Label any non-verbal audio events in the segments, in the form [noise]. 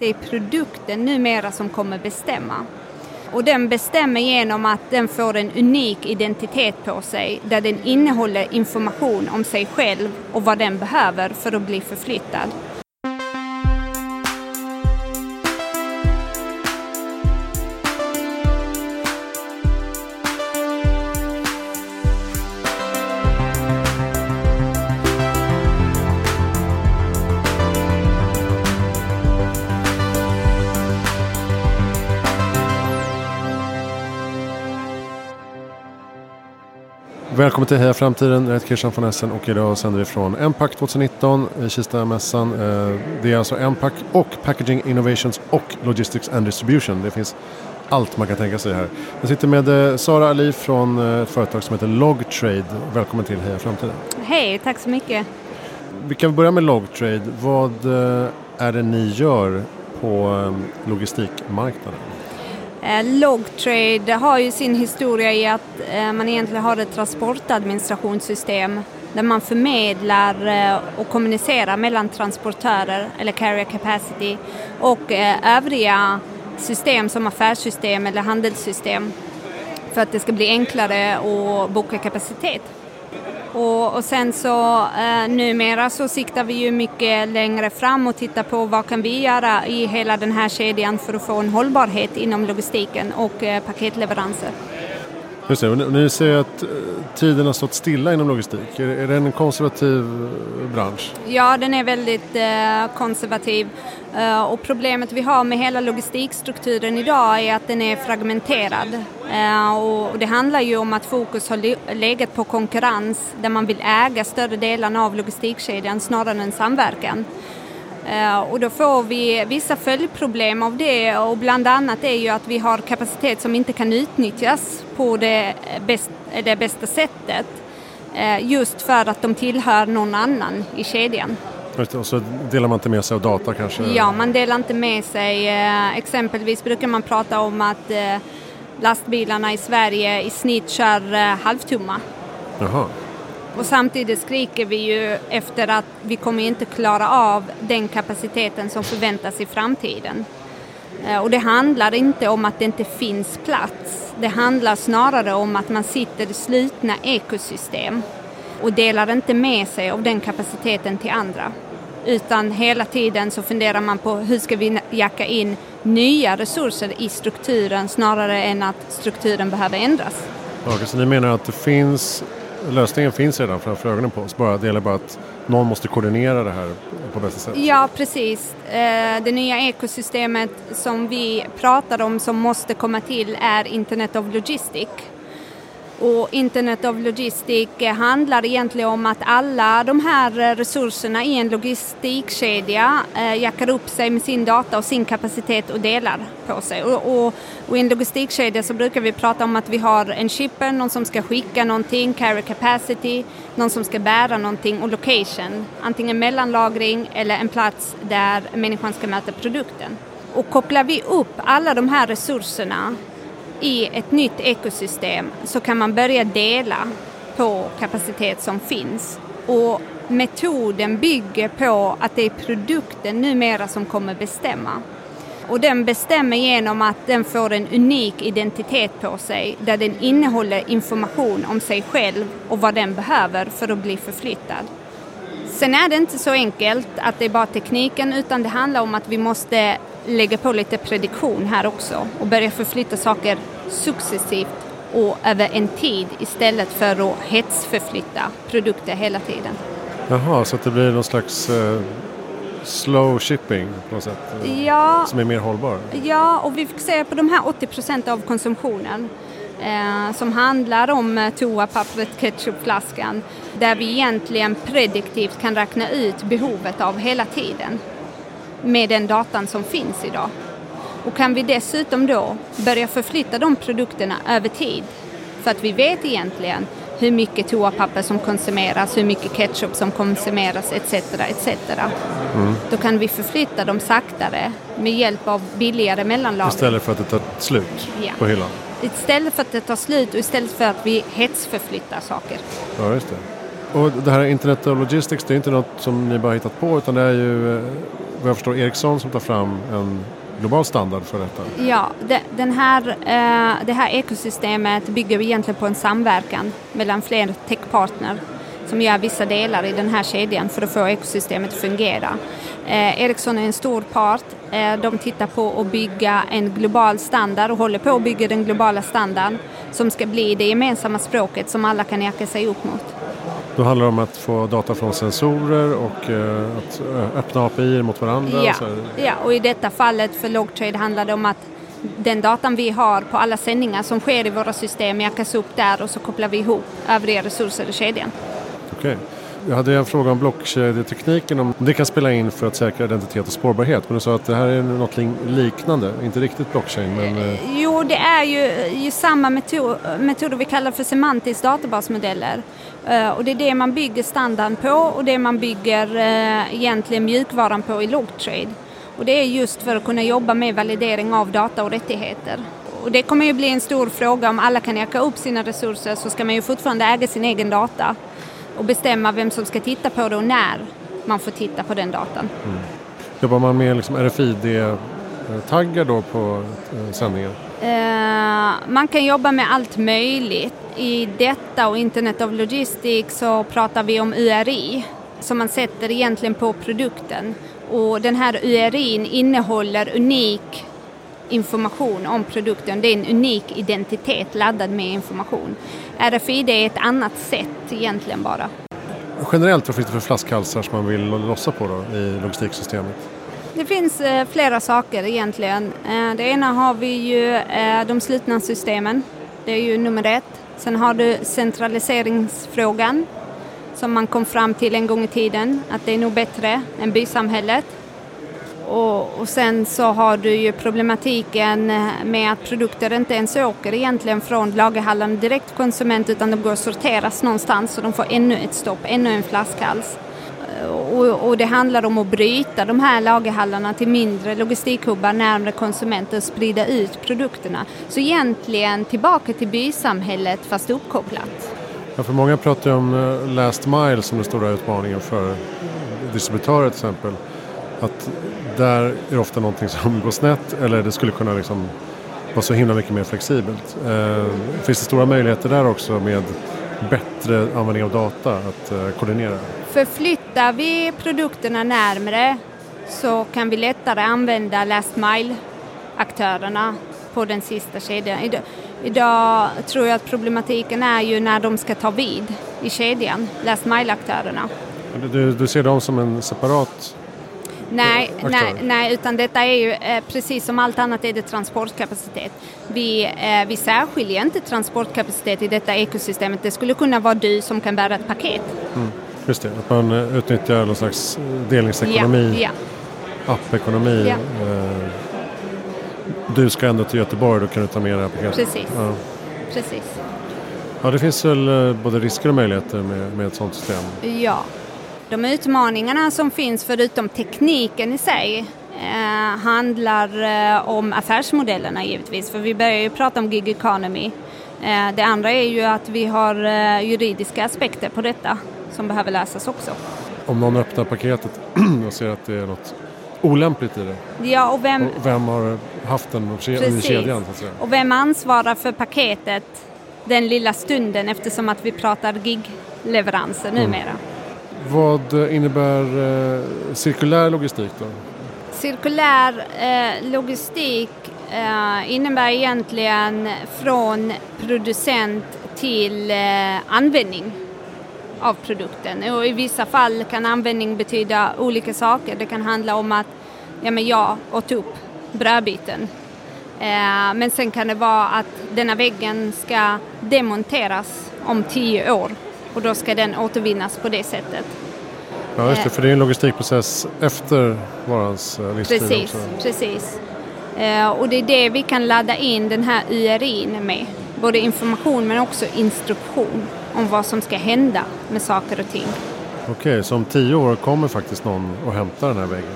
Det är produkten numera som kommer bestämma. Och den bestämmer genom att den får en unik identitet på sig där den innehåller information om sig själv och vad den behöver för att bli förflyttad. Välkommen till Heja Framtiden, jag heter Christian von Essen och idag sänder vi från Empac 2019 i Kistamässan. Eh, det är alltså Empac och Packaging Innovations och Logistics and Distribution. Det finns allt man kan tänka sig här. Jag sitter med eh, Sara Ali från eh, ett företag som heter Logtrade. Välkommen till Heja Framtiden. Hej, tack så mycket. Vi kan börja med Logtrade. Vad är det ni gör på logistikmarknaden? Eh, Logtrade har ju sin historia i att eh, man egentligen har ett transportadministrationssystem där man förmedlar eh, och kommunicerar mellan transportörer eller carrier capacity och övriga system som affärssystem eller handelssystem för att det ska bli enklare att boka kapacitet. Och, och sen så eh, numera så siktar vi ju mycket längre fram och tittar på vad kan vi göra i hela den här kedjan för att få en hållbarhet inom logistiken och eh, paketleveranser. Just det, och ni ser att eh, tiden har stått stilla inom logistik. Är, är det en konservativ eh, bransch? Ja, den är väldigt eh, konservativ. Eh, och problemet vi har med hela logistikstrukturen idag är att den är fragmenterad. Och det handlar ju om att fokus har legat på konkurrens där man vill äga större delen av logistikkedjan snarare än samverkan. Uh, och då får vi vissa följdproblem av det och bland annat är ju att vi har kapacitet som inte kan utnyttjas på det, bäst, det bästa sättet just för att de tillhör någon annan i kedjan. Och så delar man inte med sig av data kanske? Ja, man delar inte med sig. Eh, exempelvis brukar man prata om att eh, lastbilarna i Sverige i snitt kör eh, halvtumma. Jaha. Och samtidigt skriker vi ju efter att vi kommer inte klara av den kapaciteten som förväntas i framtiden. Eh, och det handlar inte om att det inte finns plats. Det handlar snarare om att man sitter i slutna ekosystem och delar inte med sig av den kapaciteten till andra. Utan hela tiden så funderar man på hur ska vi jacka in nya resurser i strukturen snarare än att strukturen behöver ändras. Okej, så ni menar att det finns, lösningen finns redan framför ögonen på oss, bara, det gäller bara att någon måste koordinera det här på bästa sätt? Ja, precis. Eh, det nya ekosystemet som vi pratar om som måste komma till är Internet of Logistics och Internet of Logistic handlar egentligen om att alla de här resurserna i en logistikkedja eh, jackar upp sig med sin data och sin kapacitet och delar på sig. Och, och, och, i en logistikkedja så brukar vi prata om att vi har en shipper, någon som ska skicka någonting, carry capacity, någon som ska bära någonting och location, antingen mellanlagring eller en plats där människan ska möta produkten. Och kopplar vi upp alla de här resurserna i ett nytt ekosystem så kan man börja dela på kapacitet som finns. Och metoden bygger på att det är produkten numera som kommer bestämma. Och den bestämmer genom att den får en unik identitet på sig där den innehåller information om sig själv och vad den behöver för att bli förflyttad. Sen är det inte så enkelt att det är bara tekniken utan det handlar om att vi måste lägga på lite prediktion här också och börja förflytta saker successivt och över en tid istället för att hetsförflytta produkter hela tiden. Jaha, så att det blir någon slags eh, slow shipping på något sätt? Eh, ja, som är mer hållbar? Ja, och vi fokuserar på de här 80 procent av konsumtionen eh, som handlar om eh, toapappret, ketchupflaskan där vi egentligen prediktivt kan räkna ut behovet av hela tiden med den datan som finns idag. Och kan vi dessutom då börja förflytta de produkterna över tid för att vi vet egentligen hur mycket toapapper som konsumeras, hur mycket ketchup som konsumeras etc. etc. Mm. Då kan vi förflytta dem saktare med hjälp av billigare mellanlagring. Istället för att det tar slut ja. på hyllan? Istället för att det tar slut och istället för att vi hetsförflyttar saker. Ja, just det. Och det här Internet of Logistics, det är inte något som ni bara hittat på utan det är ju eh, vad jag förstår Ericsson som tar fram en global standard för detta. Ja, det, den här, eh, det här ekosystemet bygger egentligen på en samverkan mellan fler techpartner som gör vissa delar i den här kedjan för att få ekosystemet att fungera. Eh, Ericsson är en stor part. Eh, de tittar på att bygga en global standard och håller på att bygga den globala standarden som ska bli det gemensamma språket som alla kan jacka sig upp mot. Då handlar det om att få data från sensorer och eh, att eh, öppna API mot varandra? Ja, ja, och i detta fallet för Logtrade handlar det om att den datan vi har på alla sändningar som sker i våra system jackas upp där och så kopplar vi ihop övriga resurser i kedjan. Okej. Jag hade en fråga om blockkedjetekniken, om det kan spela in för att säkra identitet och spårbarhet. Men du sa att det här är något liknande, inte riktigt blockchain men... Eh, jo, det är ju, ju samma metod, metoder vi kallar för semantisk databasmodeller. Eh, och det är det man bygger standarden på och det man bygger eh, egentligen mjukvaran på i Logtrade. Och det är just för att kunna jobba med validering av data och rättigheter. Och det kommer ju bli en stor fråga om alla kan jacka upp sina resurser så ska man ju fortfarande äga sin egen data och bestämma vem som ska titta på det och när man får titta på den datan. Mm. Jobbar man med liksom RFID-taggar då på eh, sändningen? Uh, man kan jobba med allt möjligt. I detta och Internet of Logistics så pratar vi om URI som man sätter egentligen på produkten. Och den här URI innehåller unik information om produkten. Det är en unik identitet laddad med information. RFID är ett annat sätt egentligen bara. Generellt, vad finns det för flaskhalsar som man vill lossa på då, i logistiksystemet? Det finns eh, flera saker egentligen. Eh, det ena har vi ju eh, de slutna systemen. Det är ju nummer ett. Sen har du centraliseringsfrågan som man kom fram till en gång i tiden, att det är nog bättre än bysamhället. Och, och, sen så har du ju problematiken eh, med att produkter inte ens åker egentligen från lagerhallen direkt till konsument utan de går och sorteras någonstans och de får ännu ett stopp, ännu en flaskhals. Eh, och, och det handlar om att bryta de här lagerhallarna till mindre logistikhubbar närmare konsumenter och sprida ut produkterna. Så egentligen tillbaka till bysamhället fast uppkopplat. Ja, för många pratar ju om eh, last mile som den stora utmaningen för distributörer till exempel att där är det ofta någonting som går snett eller det skulle kunna liksom vara så himla mycket mer flexibelt. Eh, finns det stora möjligheter där också med bättre användning av data att eh, koordinera? Förflyttar vi produkterna närmre så kan vi lättare använda last mile-aktörerna på den sista kedjan. Idag, tror jag att problematiken är ju när de ska ta vid i kedjan, last mile-aktörerna. Du, du ser dem som en separat Nej, nej, nej, utan detta är ju eh, precis som allt annat är det transportkapacitet. Vi, eh, vi särskiljer inte transportkapacitet i detta ekosystemet. Det skulle kunna vara du som kan bära ett paket. Mm, just det, att man eh, utnyttjar någon slags eh, delningsekonomi, ja, ja. appekonomi. Ja. Eh, du ska ändå till Göteborg, då kan du ta med det här paketet. Precis. Ja. Precis. Ja, det finns väl eh, både risker och möjligheter med, med ett sådant system? Ja, de utmaningarna som finns förutom tekniken i sig eh, handlar eh, om affärsmodellerna givetvis, för vi börjar ju prata om gig economy. Eh, det andra är ju att vi har juridiska aspekter på detta som behöver lösas också. Om någon öppnar paketet [clears throat] och ser att det är något olämpligt i det. Ja, och vem, och vem har haft den i kedjan? Så att säga. Och vem ansvarar för paketet den lilla stunden eftersom att vi pratar gig-leveranser mm. Vad eh, innebär eh, cirkulär logistik då? Cirkulär eh, logistik eh, innebär egentligen från producent till eh, användning av produkten. Och I vissa fall kan användning betyda olika saker. Det kan handla om att ja, men jag åt upp brödbiten. Eh, men sen kan det vara att denna väggen ska demonteras om tio år och då ska den återvinnas på det sättet. Ja, just det, eh. för det är en logistikprocess efter varans eh, livstid Precis, också. precis. Eh, och det är det vi kan ladda in den här URI med. Både information men också instruktion om vad som ska hända med saker och ting. Okej, okay, så om tio år kommer faktiskt någon och hämtar den här väggen?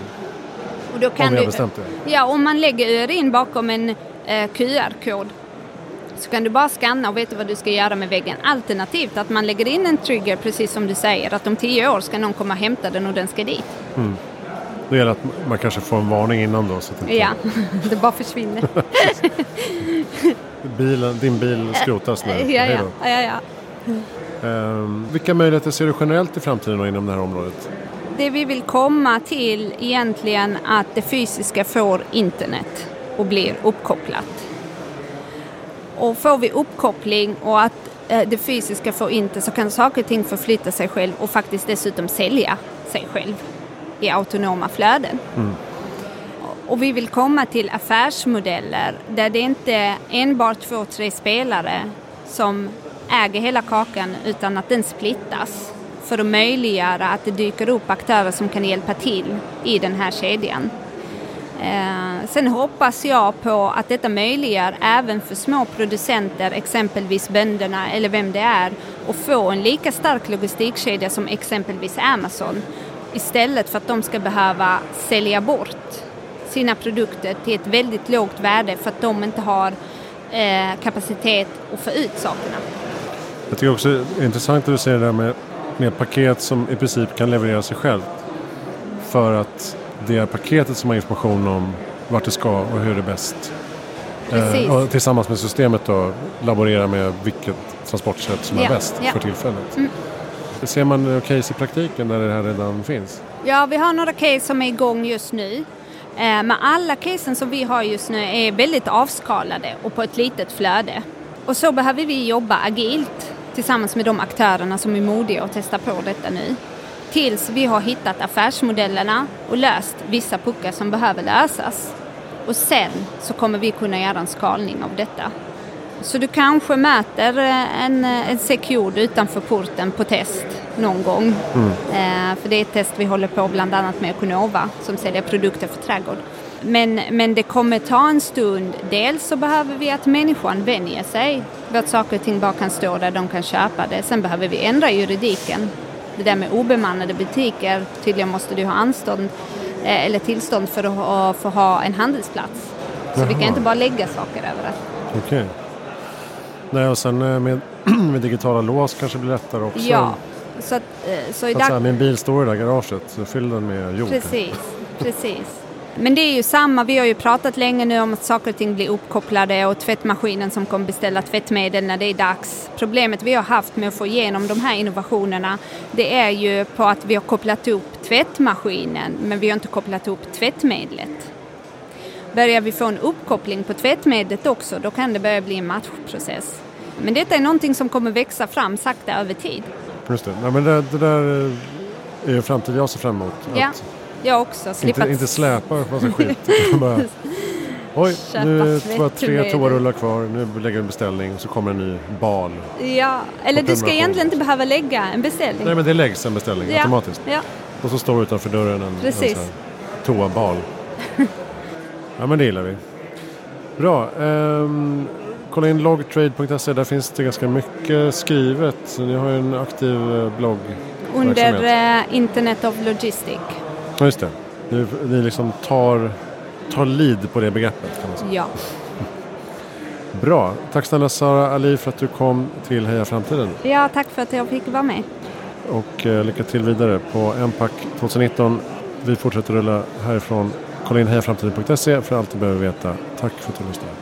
Om vi har bestämt det? Ja, om man lägger URIn bakom en QR-kod så kan du bara scanna och veta vad du ska göra med väggen. Alternativt att man lägger in en trigger, precis som du säger, att om tio år ska någon komma och hämta den och den ska dit. Mm. Det gäller att man kanske får en varning innan då. Så att inte Ja, [laughs] det bara försvinner. [laughs] bilen, din bil skrotas nu. [laughs] Ja, ja, ja, ja. Ehm, vilka möjligheter ser du generellt i framtiden då inom det här området? Det vi vill komma till egentligen att det fysiska får internet och blir uppkopplat. Och får vi uppkoppling och att eh, det fysiska får internet så kan saker och ting förflytta sig själv och faktiskt dessutom sälja sig själv i autonoma flöden. Och vi vill komma till affärsmodeller där det inte är enbart två, tre spelare som äger hela kakan utan att den splittas för att möjliggöra att det dyker upp aktörer som kan hjälpa till i den här kedjan. Eh, sen hoppas jag på att detta möjliggör även för små producenter, exempelvis bönderna eller vem det är, att få en lika stark logistikkedja som exempelvis Amazon istället för att de ska behöva sälja bort sina produkter till ett väldigt lågt värde för att de inte har eh, kapacitet att få ut sakerna. Jag tycker också det är intressant att du säger det där med, med paket som i princip kan leverera sig själv. För att det är paketet som har information om vart det ska och hur det är bäst. Precis. och tillsammans med systemet då laborera med vilket transportsätt som är Ja, bäst ja. för tillfället. Mm. Ser man case i praktiken där det här redan finns? Ja, vi har några case som är igång just nu. Eh, Men alla casen som vi har just nu är väldigt avskalade och på ett litet flöde. Och så behöver vi jobba agilt tillsammans med de aktörerna som är modiga och testar på detta nu. Tills vi har hittat affärsmodellerna och löst vissa puckar som behöver lösas. Och sen så kommer vi kunna göra en skalning av detta. Så du kanske möter eh, en, eh, en Secured utanför porten på test någon gång. Eh, för det är ett test vi håller på bland annat med Econova som säljer produkter för trädgård. Men, men det kommer ta en stund. Dels så behöver vi att människan vänjer sig vid att saker och ting bara kan stå där de kan köpa det. Sen behöver vi ändra juridiken. Det där med obemannade butiker, tydligen måste du ha anstånd eh, eller tillstånd för att att ha en handelsplats. Så vi kan Jaha. inte bara lägga saker överallt. Okej. Nej, och sen eh, med, [clears throat] med digitala lås kanske blir lättare också. Ja, så, att, eh, så i Att så här, min bil står i det där garaget, så fyll den med jord. Precis, precis. Men det är ju samma, vi har ju pratat länge nu om att saker och ting blir uppkopplade och tvättmaskinen som kommer beställa tvättmedel när det är dags. Problemet vi har haft med att få igenom de här innovationerna det är ju på att vi har kopplat upp tvättmaskinen men vi har inte kopplat upp tvättmedlet. Börjar vi få en uppkoppling på tvättmedlet också då kan det börja bli en matchprocess. Men detta är någonting som kommer växa fram sakta över tid. Just det. Nej, men det, det där är en framtid jag ser fram emot. Ja, Att jag också. Slippa inte, inte släpa en massa skit. [laughs] bara, Oj, nu är bara tre toarullar kvar. Nu lägger vi en beställning och så kommer en ny bal. Ja, eller du ska egentligen inte behöva lägga en beställning. Nej men det läggs en beställning Ja. automatiskt. Ja, Och så står utanför dörren en, en Precis. här toabal. [laughs] ja men det gillar vi. Bra. ehm, kolla in logtrade.se. Där finns det ganska mycket skrivet. Ni har ju en aktiv eh, blogg. under eh, Internet of Logistic. Ja just det. Ni, ni liksom tar, tar lead på det begreppet kan man säga. Ja. [laughs] Bra. Tack snälla Sara Ali för att du kom till Heja Framtiden. ja, tack för att jag fick vara med. Och eh, lycka till vidare på Empac 2019. Vi fortsätter rulla härifrån. Kolla in hejaframtiden.se för allt du behöver veta. Tack för att du lyssnade.